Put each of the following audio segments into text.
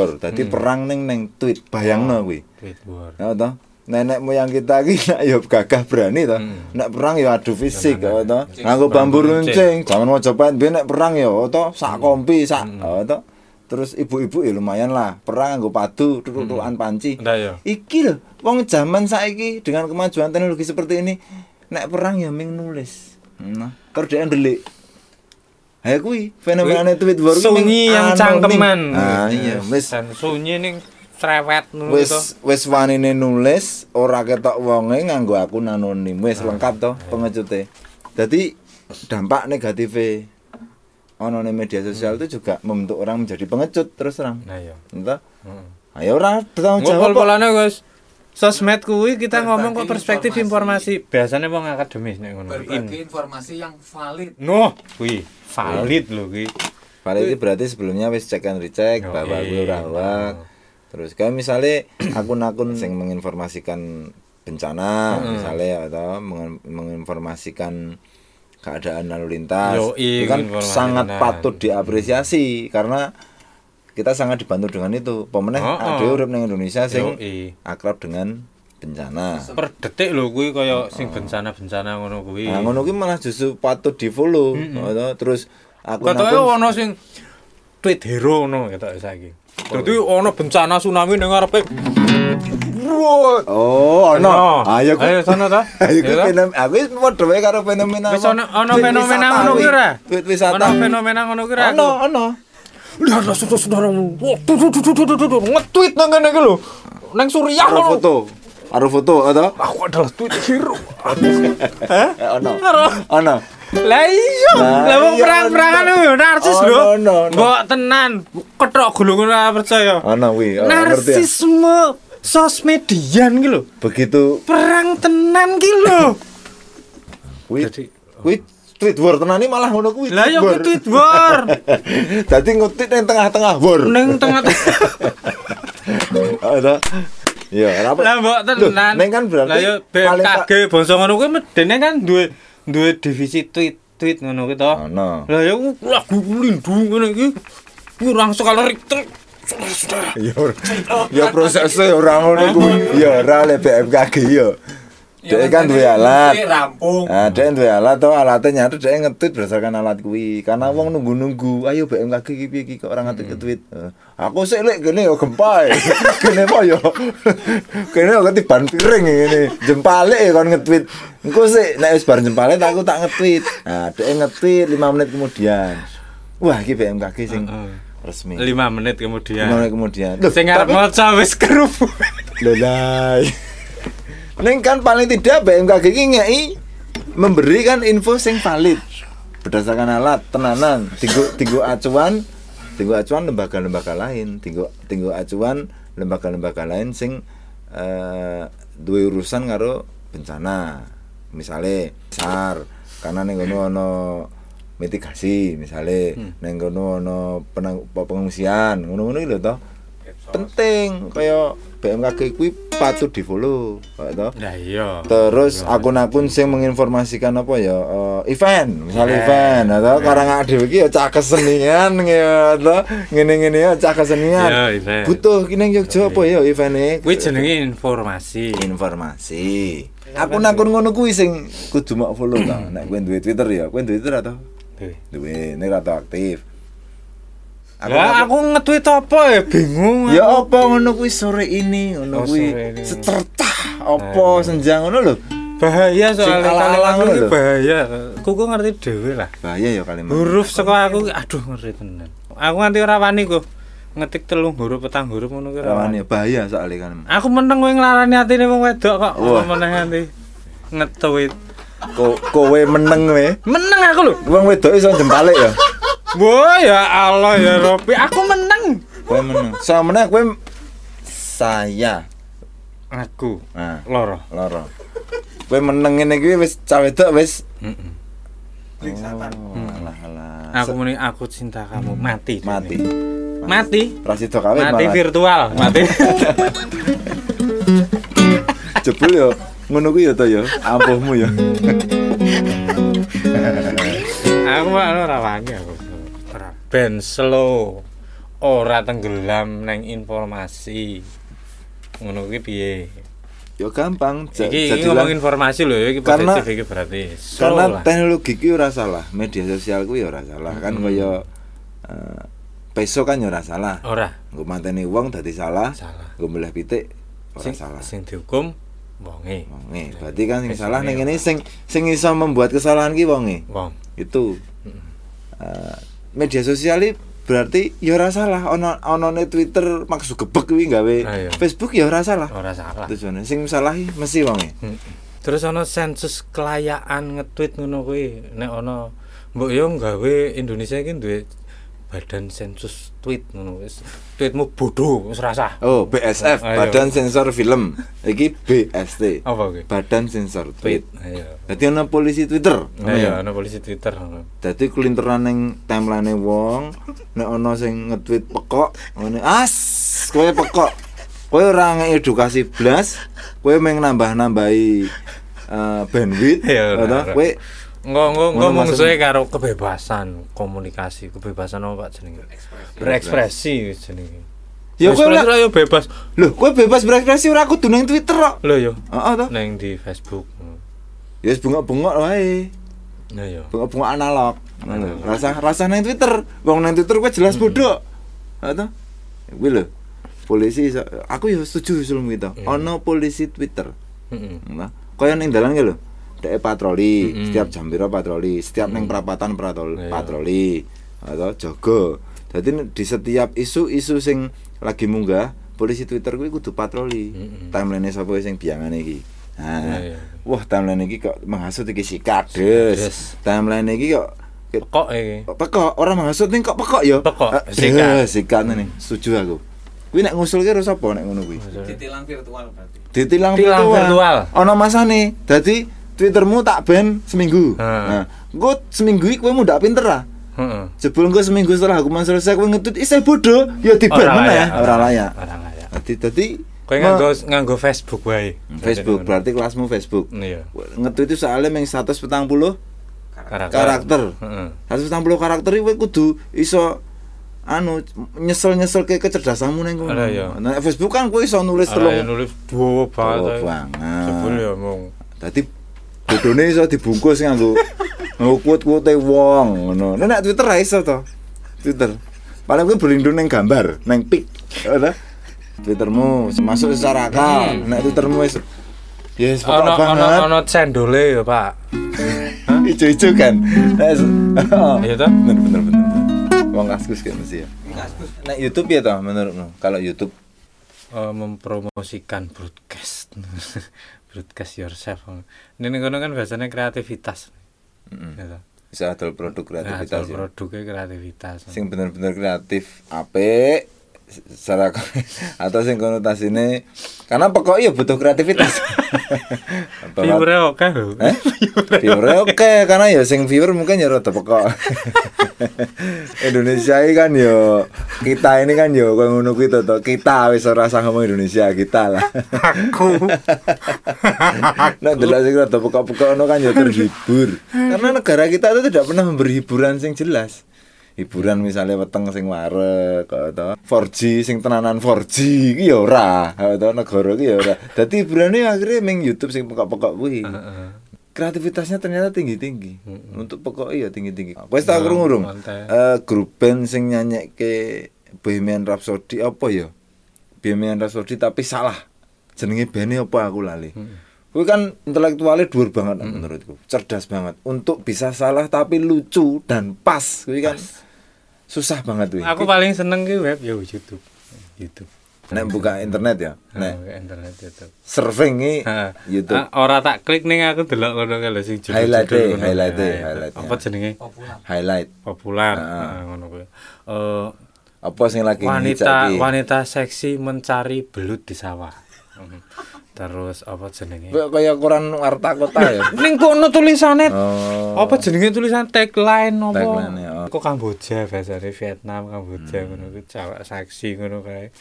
war. Dadi perang ning ning tweet, bayangno kuwi. Tweet war. Ya toh. Nenek moyang kita iki nek ya gagah berani toh. Nek perang ya adu fisik ya toh. Nganggo bambu runcing. Zaman Majapahit biyen nek perang ya toh sak kompi sak ya toh. Terus ibu-ibu ya lumayan lah, perang nganggo padu, tutuk-tutukan panci. Ndak ya. Iki lho, wong zaman saiki dengan kemajuan teknologi seperti ini, nek perang ya ming nulis. Nah, kerjaan delik. Ayo kuwi fenomena tweet war kuwi Sunyi yang anonim. cangkeman. Ah iya, wis Dan sunyi ning cerewet ngono wis wis wanine nulis ora ketok wonge nganggo akun anonim wis lengkap to pengecute dadi dampak negatif ono ning media sosial itu juga membentuk orang menjadi pengecut terus terang Nah ya. entah Heeh. ayo ora bertanggung jawab kok. Ngumpul-pulane Guys. Sosmed kuwi kita ngomong kok perspektif informasi. Biasanya wong akademis nek ngono. berbagi In. informasi yang valid Noh, kuwi valid lho kuwi. Paling itu berarti sebelumnya wis cek and recheck Oh, bahwa iya. gue ora hoax. Terus kayak misalnya akun-akun yang menginformasikan bencana misalnya atau menginformasikan keadaan lalu lintas Yoi, itu kan informasi sangat patut diapresiasi karena kita sangat dibantu dengan itu. Pemenang Oh, oh. ada urip ning Indonesia sing Yoi. akrab dengan bencana. Per detik lho kuwi kaya sing bencana-bencana ngono kuwi. Nah, ngono ki malah justru patut di-follow. atau Terus Katanya akun-akun ono sing tweet hero ngono ketok saiki. Dadi ono bencana tsunami ning ngarepe. Oh, ono. Ayo ku. Ayo sono ta. Ayo ku Ya ta? fenomena. Aku wis padha wae karo fenomena. Wis ono fenomena wisata ngono kuwi. kuwi ora? Tweet wisata. Ono fenomena ngono kuwi ora? Ono, ono. Lihat lah saudara-saudara nge-tweet nang lho. Nang Suriah Karo ngono. foto. Karo foto atau? Aku adalah tweet hero. Eh, ono. Ono. Lah iya, Lah wong iya, perang-perangan lho narsis lho. Mbok tenan, ketok gulung ora percaya. Ono kuwi. oh, ya? Narsisme sosmedian ki lho. Begitu Perang tenan ki lho. kuwi Jadi- kuwi tweet war tenan iki malah ngono kuwi. Lah ya kuwi tweet war. Dadi ngetit ning tengah-tengah war. Ning tengah Ada. Ya, ora apa. Lah mbok tenan. Neng kan berarti Lah ya BMKG bangsa ngono kuwi medene kan duwe duwe divisi tweet tweet ngono kuwi to. Ono. Lah ya lagu lindung ngene iki. Kurang. Saudara-saudara. Ya. Ya prosesnya ora ngono kuwi. Ya ora le BMKG ya. Dia kan duwe alat. rampung Nah, dia duwe alat to, alatnya nyatu dia nge-tweet berdasarkan alat kuwi. Karena wong nunggu-nunggu, ayo BMKG iki piye iki kok ora nge-tweet nge-tweet. Eh, Aku sik lek kene yo gempa. e. Kene apa yo? Kene yo ketiban piring ngene. Jempale e kon nge-tweet. Engko sik nek wis bar jempale aku tak nge-tweet. Nah, dia nge-tweet 5 menit kemudian. Wah, iki BMKG sing resmi. 5 menit kemudian. 5 menit kemudian. Loh, Sing arep tapi- maca wis kerupu. Lelai. Neng kan paling tidak BMKG ini ngei memberikan info sing valid berdasarkan alat tenanan. Tinggu tinggu acuan tinggu acuan lembaga-lembaga lain. Tinggu tinggu acuan lembaga-lembaga lain sing eh duwe urusan karo bencana. Misalnya SAR karena ning kono ono mitigasi misalnya ning kono ono penang- pengungsian ngono-ngono iki lho toh penting kaya BMKG kuwi patut di follow toh Lah iya. terus akun-akun sing menginformasikan apa ya eh, event misalnya Yeah. event atau karang dhewe iki ya cah kesenian ya atau ngene-ngene ya cah kesenian Ya, event. butuh kini Jogja apa ya eventnya Kuwi jenenge informasi. informasi akun-akun ngono kuwi sing kudu mak follow ta nek kowe duwe Twitter ya kowe duwe Twitter atau Duh. duwe nek atau aktif Lah aku nge-tweet apa ya bingung. Ya aku. apa ngono kuwi sore ini, ngono Oh, kuwi sore ini. secerta apa senja ngono lho. bahaya soalnya ala-ala kalimat ngono ini bahaya. Kuku ngerti dhewe lah. Bahaya ya kalimat. Huruf saka aku aduh ngerti tenan. Aku nganti ora wani kok. Ngetik telung huruf petang huruf ngono ki Rawane wani. bahaya soalnya kan. Aku meneng kowe nglarani atine wong wedok kok. Apa meneng nganti nge-tweet. Ko kowe meneng we. Meneng aku lho. Wong wedok iso jempale ya. Wah ya Allah ya Robi, aku meneng. Kowe meneng. Sama meneh kowe saya. Aku Nah, loro. loro. Kowe meneng ngene iki wis cah wedok wis Heeh. Oh, alah alah. Aku muni aku cinta kamu mati. mati. Mati. Rasido kawin Mati malah. virtual, mati. Jebul yo ngono kuwi ya to ya. Ampuhmu ya. aku ora wani aku. Ben slow. ora tenggelam neng informasi. Ngono kuwi piye? Ya gampang. Iki, iki ngomong informasi lho, iki Karena- positif iki berarti. Slow karena lah. teknologi ku ora salah, media sosial ku ya ora salah. Kan Hmm. kaya eh, peso kan ya ora salah. ora Nggo mateni wong dadi salah. salah. Nggo mbelah pitik ora Sing, salah. sing dihukum wonge. Wonge, berarti kan sing Peso salah ning ne ngene sing sing iso membuat kesalahan ki wonge. wong. Itu. Mm. Eh, media sosial berarti ya ora salah ono onone Twitter maksud gebek kuwi gawe Ah, iya. Facebook ya ora salah. Ora salah. Tujuane sing salah mesti wonge. Mm. Terus ana sensus kelayaan nge-tweet ngono kuwi. Nek ana mbok yo gawe Indonesia iki duwe badan sensus tweet ngono wis. Tweetmu bodoh wis rasah. Oh, BSF, Ayo. Badan Sensor Film. Iki BST. Apa kuwi? Badan Sensor Tweet. Ayo. Dadi ana polisi Twitter. ngono Ayo ya? ana polisi Twitter ngono. Dadi kulinteran ning timeline wong, nek ana sing nge-tweet pekok, ngene, "As, kowe pekok. Kowe ora ngedukasi blas, kowe meng nambah-nambahi eh, bandwidth, Ya, atau ora. kowe Engko engko engko mungsuhe karo kebebasan komunikasi, kebebasan apa Pak jenenge? Berekspresi jenenge. Ya, kowe Berekspresi ora- ora yo bebas. Lho, kowe bebas berekspresi ora kudu ning Twitter kok. Lho yo. Heeh to. Neng di Facebook. Ya wis bengok-bengok wae. Ya yo. Bengok-bengok analog. Ngono. Rasa rasa nang Twitter. Wong nang Twitter kowe jelas bodoh. Heeh to. Kuwi lho. Polisi aku ya setuju usulmu itu. Iya. Ono polisi Twitter. Heeh. Nah, kaya ning dalan ki lho. Dek patroli, Mm-mm. setiap jam piro patroli, setiap ning perapatan patroli, Iya. patroli atau jaga. Dadi nek di setiap isu-isu sing lagi munggah, polisi Twitter kuwi kudu patroli. Mm-mm. Timeline sapa sing biangane iki. Nah, Iya, iya. wah timeline iki kok menghasut iki si Kades. Timeline iki kok kok Kok iki? kok pekok, orang menghasut ning kok pekok ya. Pekok, sikat. sikat nih, setuju aku. Kuwi nek ngusulke terus apa nek ngono kuwi? ditilang virtual berarti ditilang Tilang virtual. virtual. Ono masane. Dadi Twittermu tak ban seminggu. Nah, engko seminggu iki kowe mundak pinter ah. Heeh. Jebul engko seminggu setelah hukuman selesai kowe ngetut isih bodoh, ya diban meneh, layak, ora layak. Ora layak. Dadi dadi Kowe nganggo nganggo Facebook wae. Facebook berarti kelasmu Facebook. Iya. Ngetut itu soalnya meng 140 Karakter. karakter. Heeh. 140 karakter iki kowe kudu iso anu nyesel-nyesel ke kecerdasanmu neng kono. Ada, ya. Nah, Facebook kan kowe iso nulis Ora telung. ya nulis dua banget. Ae. banget. Jebul ya mung. Dadi bodone iso dibungkus nganggo nganggo quote-quote wong ngono. Nek nek Twitter ra iso to. Twitter. Paling kowe berlindung neng gambar, neng pic. Ora? Twittermu masuk secara akal. Nek Twittermu wis Yes, Hmm. Ono pokok ono banget. ono cendole ya, Pak. Ijo-ijo kan. Oh. Iya toh? Bener bener bener. Wong kaskus kan mesti ya. kaskus Nek YouTube ya toh menurutmu? Kalau YouTube Eh, mempromosikan broadcast. broadcast yourself. Ini kono kan biasanya kreativitas. Ya toh? bisa adol produk Nah, kreativitas ya. produknya kreativitas. Sing bener-bener kreatif apik secara atau sing konotasine karena pokok iya butuh kreativitas. Viewernya oke. Eh? Viewer oke karena ya sing viewer mungkin ya rada pekok. Indonesia ini kan yo kita ini kan yo koyo ngono kuwi to to. Kita wis ora usah ngomong Indonesia kita lah. Aku. Nah, delok sing rada pekok-pekok ono kan ya terhibur. Karena negara kita itu tidak pernah memberi hiburan sing jelas. Hiburan misalnya weteng sing warek to. 4G sing tenanan 4G iki ya ora. Kok to negara iki ya ora. Dadi hiburane akhirnya ming YouTube sing pekok-pekok kuwi. Kreativitasnya ternyata tinggi-tinggi. Untuk pokok iya tinggi-tinggi. Nah, tak krungu urung? mantap. Eh grup band sing nyanyekke Bohemian Rhapsody apa ya? Bohemian Rhapsody tapi salah. Jenenge bandnya apa aku lali. Kuwi kan intelektualnya dhuwur banget menurutku. Cerdas banget. Untuk bisa salah tapi lucu dan pas. Kuwi kan susah banget kuwi. Aku paling seneng ki web ya YouTube. YouTube. Nek buka internet ya. Nek internet YouTube. surfing nih. YouTube. Ah, ora tak klik ning aku delok ngono kae lho sing judul. Highlight e, highlight e, highlight Apa ya. jenenge? populer Highlight. Populer. Ngono kuwi. Eh Apa sing lagi wanita wanita seksi mencari belut di sawah. Hmm. Terus apa jenenge? Kayak koran warta kota ya. Ning kono tulisane Oh. apa jenenge tulisan tagline apa? Tagline, ya. Kok Kamboja bahasane Vietnam Kamboja ngono kuwi cewek seksi ngono kae.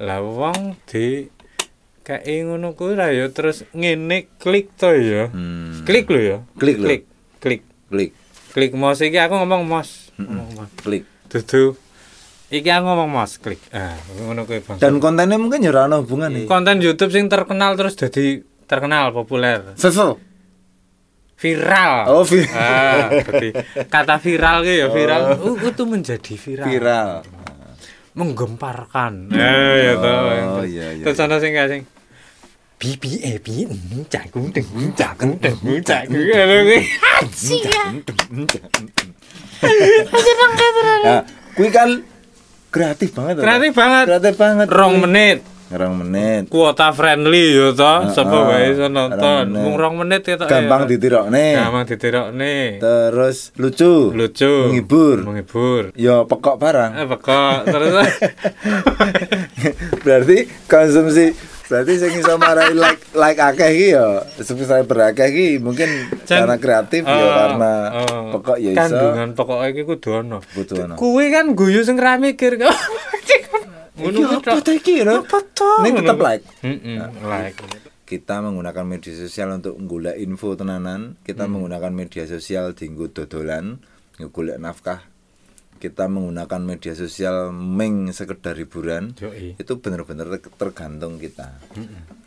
Lah wong di kayak ngono kuwi lah ya terus ngene klik to ya. Hmm. Klik lho ya. Klik. Klik. Klik. Klik, Klik mouse iki aku ngomong mouse. Ngomong mouse. klik. Dudu Iki aku ngomong mos klik. Ah, ngono kuwi Bang. Dan kontennya mungkin ya ora ana hubungane. konten YouTube sing terkenal terus jadi terkenal populer. Sesu. Viral. Oh, vi- Ah, berarti kata viral ki ya viral. Uh, itu menjadi viral. Viral. Menggemparkan. Eh, ya toh. Oh, iya, iya, Terus ana sing gak sing BBAB jagung dengung jagung dengung jagung ngono kuwi. Nah, kuwi kan kreatif banget. Kreatif banget. Kreatif banget. Rong menit. Rong menit. Kuota friendly yo toh. Sapa ah, wae iso nonton. rong menit. Mung rong menit ketok. Gampang ditirokne. Gampang ditirokne. Terus lucu. Lucu. Menghibur. Menghibur. Ya pekok barang. Eh, pekok terus berarti konsumsi berarti sing iso marai like like akeh iki ya subscriber akeh iki mungkin Jan- karena kreatif ya Oh, karena oh. pekok ya iso kandungan pokok iki kudu ono. butuh ono. Kuwi kan guyu sing ra mikir kok. Ngono apa ta iki ya? Apa toh? Ini tetap like. Heeh, like. Kita menggunakan media sosial untuk golek info tenanan, kita menggunakan media sosial dienggo dodolan, golek nafkah. Kita menggunakan media sosial meng sekedar hiburan. Yoi. Itu bener-bener ter- tergantung kita.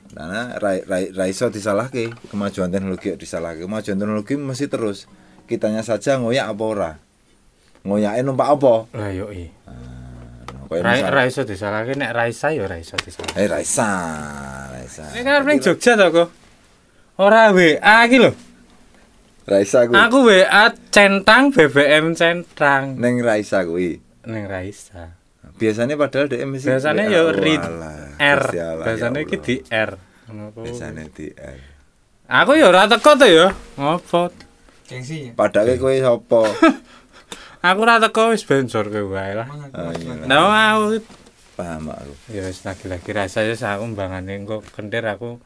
Karena rai rai rai iso disalahke, kemajuan teknologi disalahke. Kemajuan teknologi masih terus. Kitanya saja ngoyak apa ora? Ngoyake numpak apa? Lah yo i. Nah, kayak Ra misal- ra iso disalahke nek Raisa yo ra iso disalahke. Eh Raisa, Raisa. Ini kan Jogja to kok. Ora WA iki lho. Raisa kuwi. Aku WA centang BBM centang Neng Raisa kuwi. ning Raisa. Biasanya padahal DM mesti Biasanya WA. yo Oh, read R. Biasanya ya iki di R. Ngono kuwi. Biasanya di R. Aku ya ora teko to ya. Ngopo? Gengsi. Padahal kowe sapa? Aku ora teko wis bensor kowe wae lah. Oh. Nah, aku Paham aku. ya wis lagi-lagi rasa wis aku mbangane engko kentir aku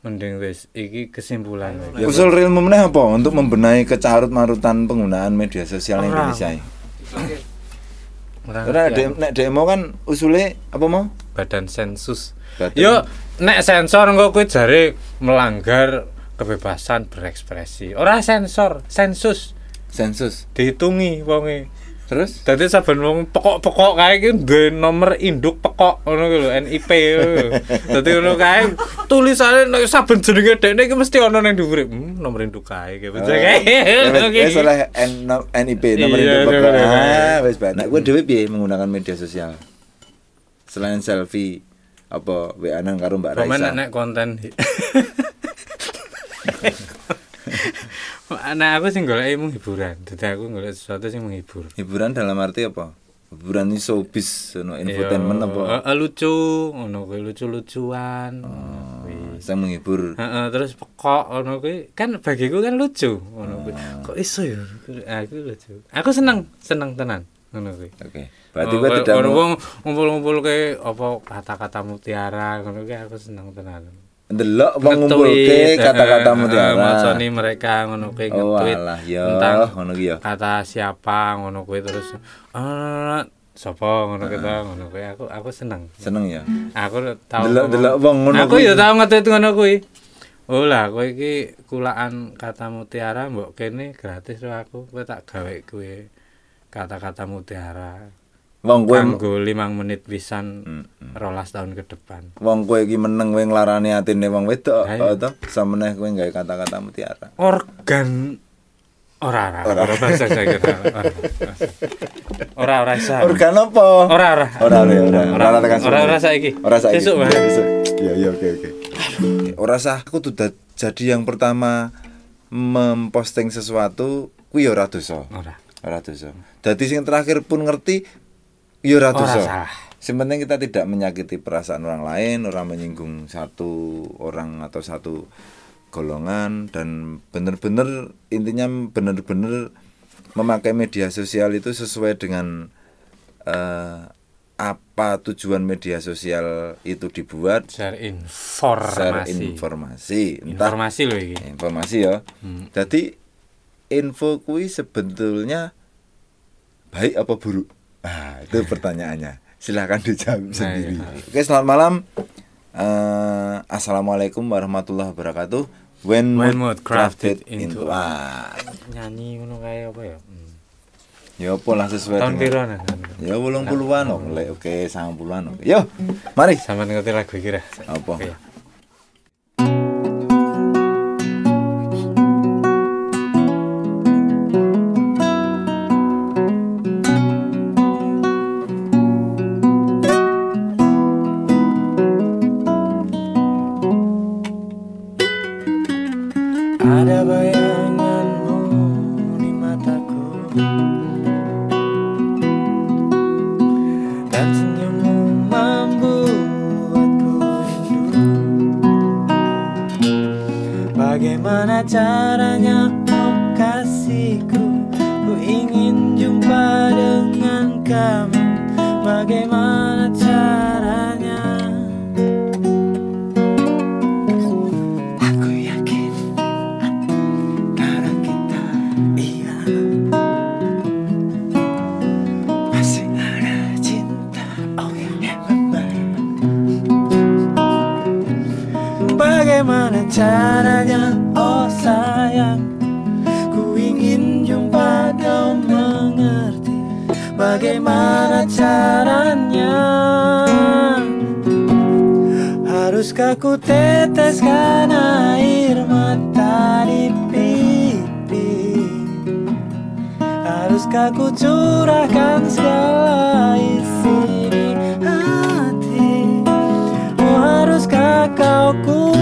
mending wis iki kesimpulan wis. Usul realmu meneh apa untuk membenahi kecarut marutan penggunaan media sosial Ora. Indonesia ini? Ora Karena ngerti de nek demo kan usule apa mau? badan sensus. Badan- Yo nek sensor engko kuwi jare melanggar kebebasan berekspresi. Ora sensor, sensus Sensus. dihitungi wonge. Terus Dadi saben wong pokok-pokok kae iki duwe nomor induk pekok ngono kuwi lho NIP. Dadi ngono kae tulisane nek saben jenenge dekne iki mesti ana ning dhuwure. Hmm, nomor induk kae iki. Bener kae. Ya, wis- wis oleh NIP nomor Iya, induk pokok. Ah, wis. Nek kowe dhewe piye menggunakan media sosial? Selain selfie apa WA-an karo Mbak Komen Raisa? nek konten Nah, aku sing golek emang hiburan. Dadi aku golek sesuatu sing menghibur. Hiburan dalam arti apa? Hiburan ini showbiz, no, infotainment Iya, apa? eh, eh, lucu, ngono kuwi lucu-lucuan. Kuwi. Saya menghibur. Heeh, terus pekok ngono kuwi kan bagiku kan lucu ngono kuwi. Kok iso ya? Aku lucu. Aku seneng, seneng tenan ngono kuwi. Oke. Berarti Oh, kayak tidak ngumpul-ngumpul ke apa kata-kata mutiara ngono kuwi aku seneng tenan. Ndelok wong ngumpulke kata-kata mutiara. Maconi mereka ngono kuwi Oh nge-tweet alah ya, tentang ngono ki kata siapa ngono kuwi terus eh sapa ngono kita ngono kuwi aku aku seneng. Seneng ya. Aku tau Delok-delok wong ngono Aku kuwi. ya tau nge-tweet ngono kuwi. Oh lah kowe iki kulaan kata mutiara mbok kene gratis lho aku kowe tak gawe kuwi kata-kata mutiara. Wong kowe Kanggo 5 menit pisan Hmm, rolas tahun ke depan. wong kowe iki meneng kowe nglarani atine wong wedok Ayo. to sameneh kowe gawe kata-kata mutiara. Organ ora ora ora bahasa saya kira. Ora ora isa. Organ apa? Ora ora. Ora ora ora. Ora Ora ora ora saiki. Ora saiki. Iya, wae. Iya iya oke oke. Ora sah aku tuh jadi yang pertama memposting sesuatu kuwi ora dosa. Ora. Ora dosa. Dadi sing terakhir pun ngerti ya Ora dosa. salah. Yang penting kita tidak menyakiti perasaan orang lain, orang menyinggung satu orang atau satu golongan dan benar-benar intinya benar-benar memakai media sosial itu sesuai dengan eh, apa tujuan media sosial itu dibuat Share share informasi. informasi entah Informasi lho iki. informasi ya jadi info kui sebetulnya baik apa buruk Nah, itu pertanyaannya. Silahkan dijawab nah, sendiri. Nah. Oke, selamat malam. Uh, Assalamualaikum warahmatullahi wabarakatuh. When, When mood crafted, crafted into art. Nyanyi ngono kayak apa ya? Hmm. Ya apa lah sesuai Tahun. Ya 80-an oke, oke 90-an. Yo, mari sama ngerti lagu kira Apa? Okay. 찾아 caranya oh sayang Ku ingin jumpa kau mengerti Bagaimana caranya. Haruskah ku teteskan air mata di pipi? Haruskah ku curahkan segala isi di hati? Oh haruskah kau ku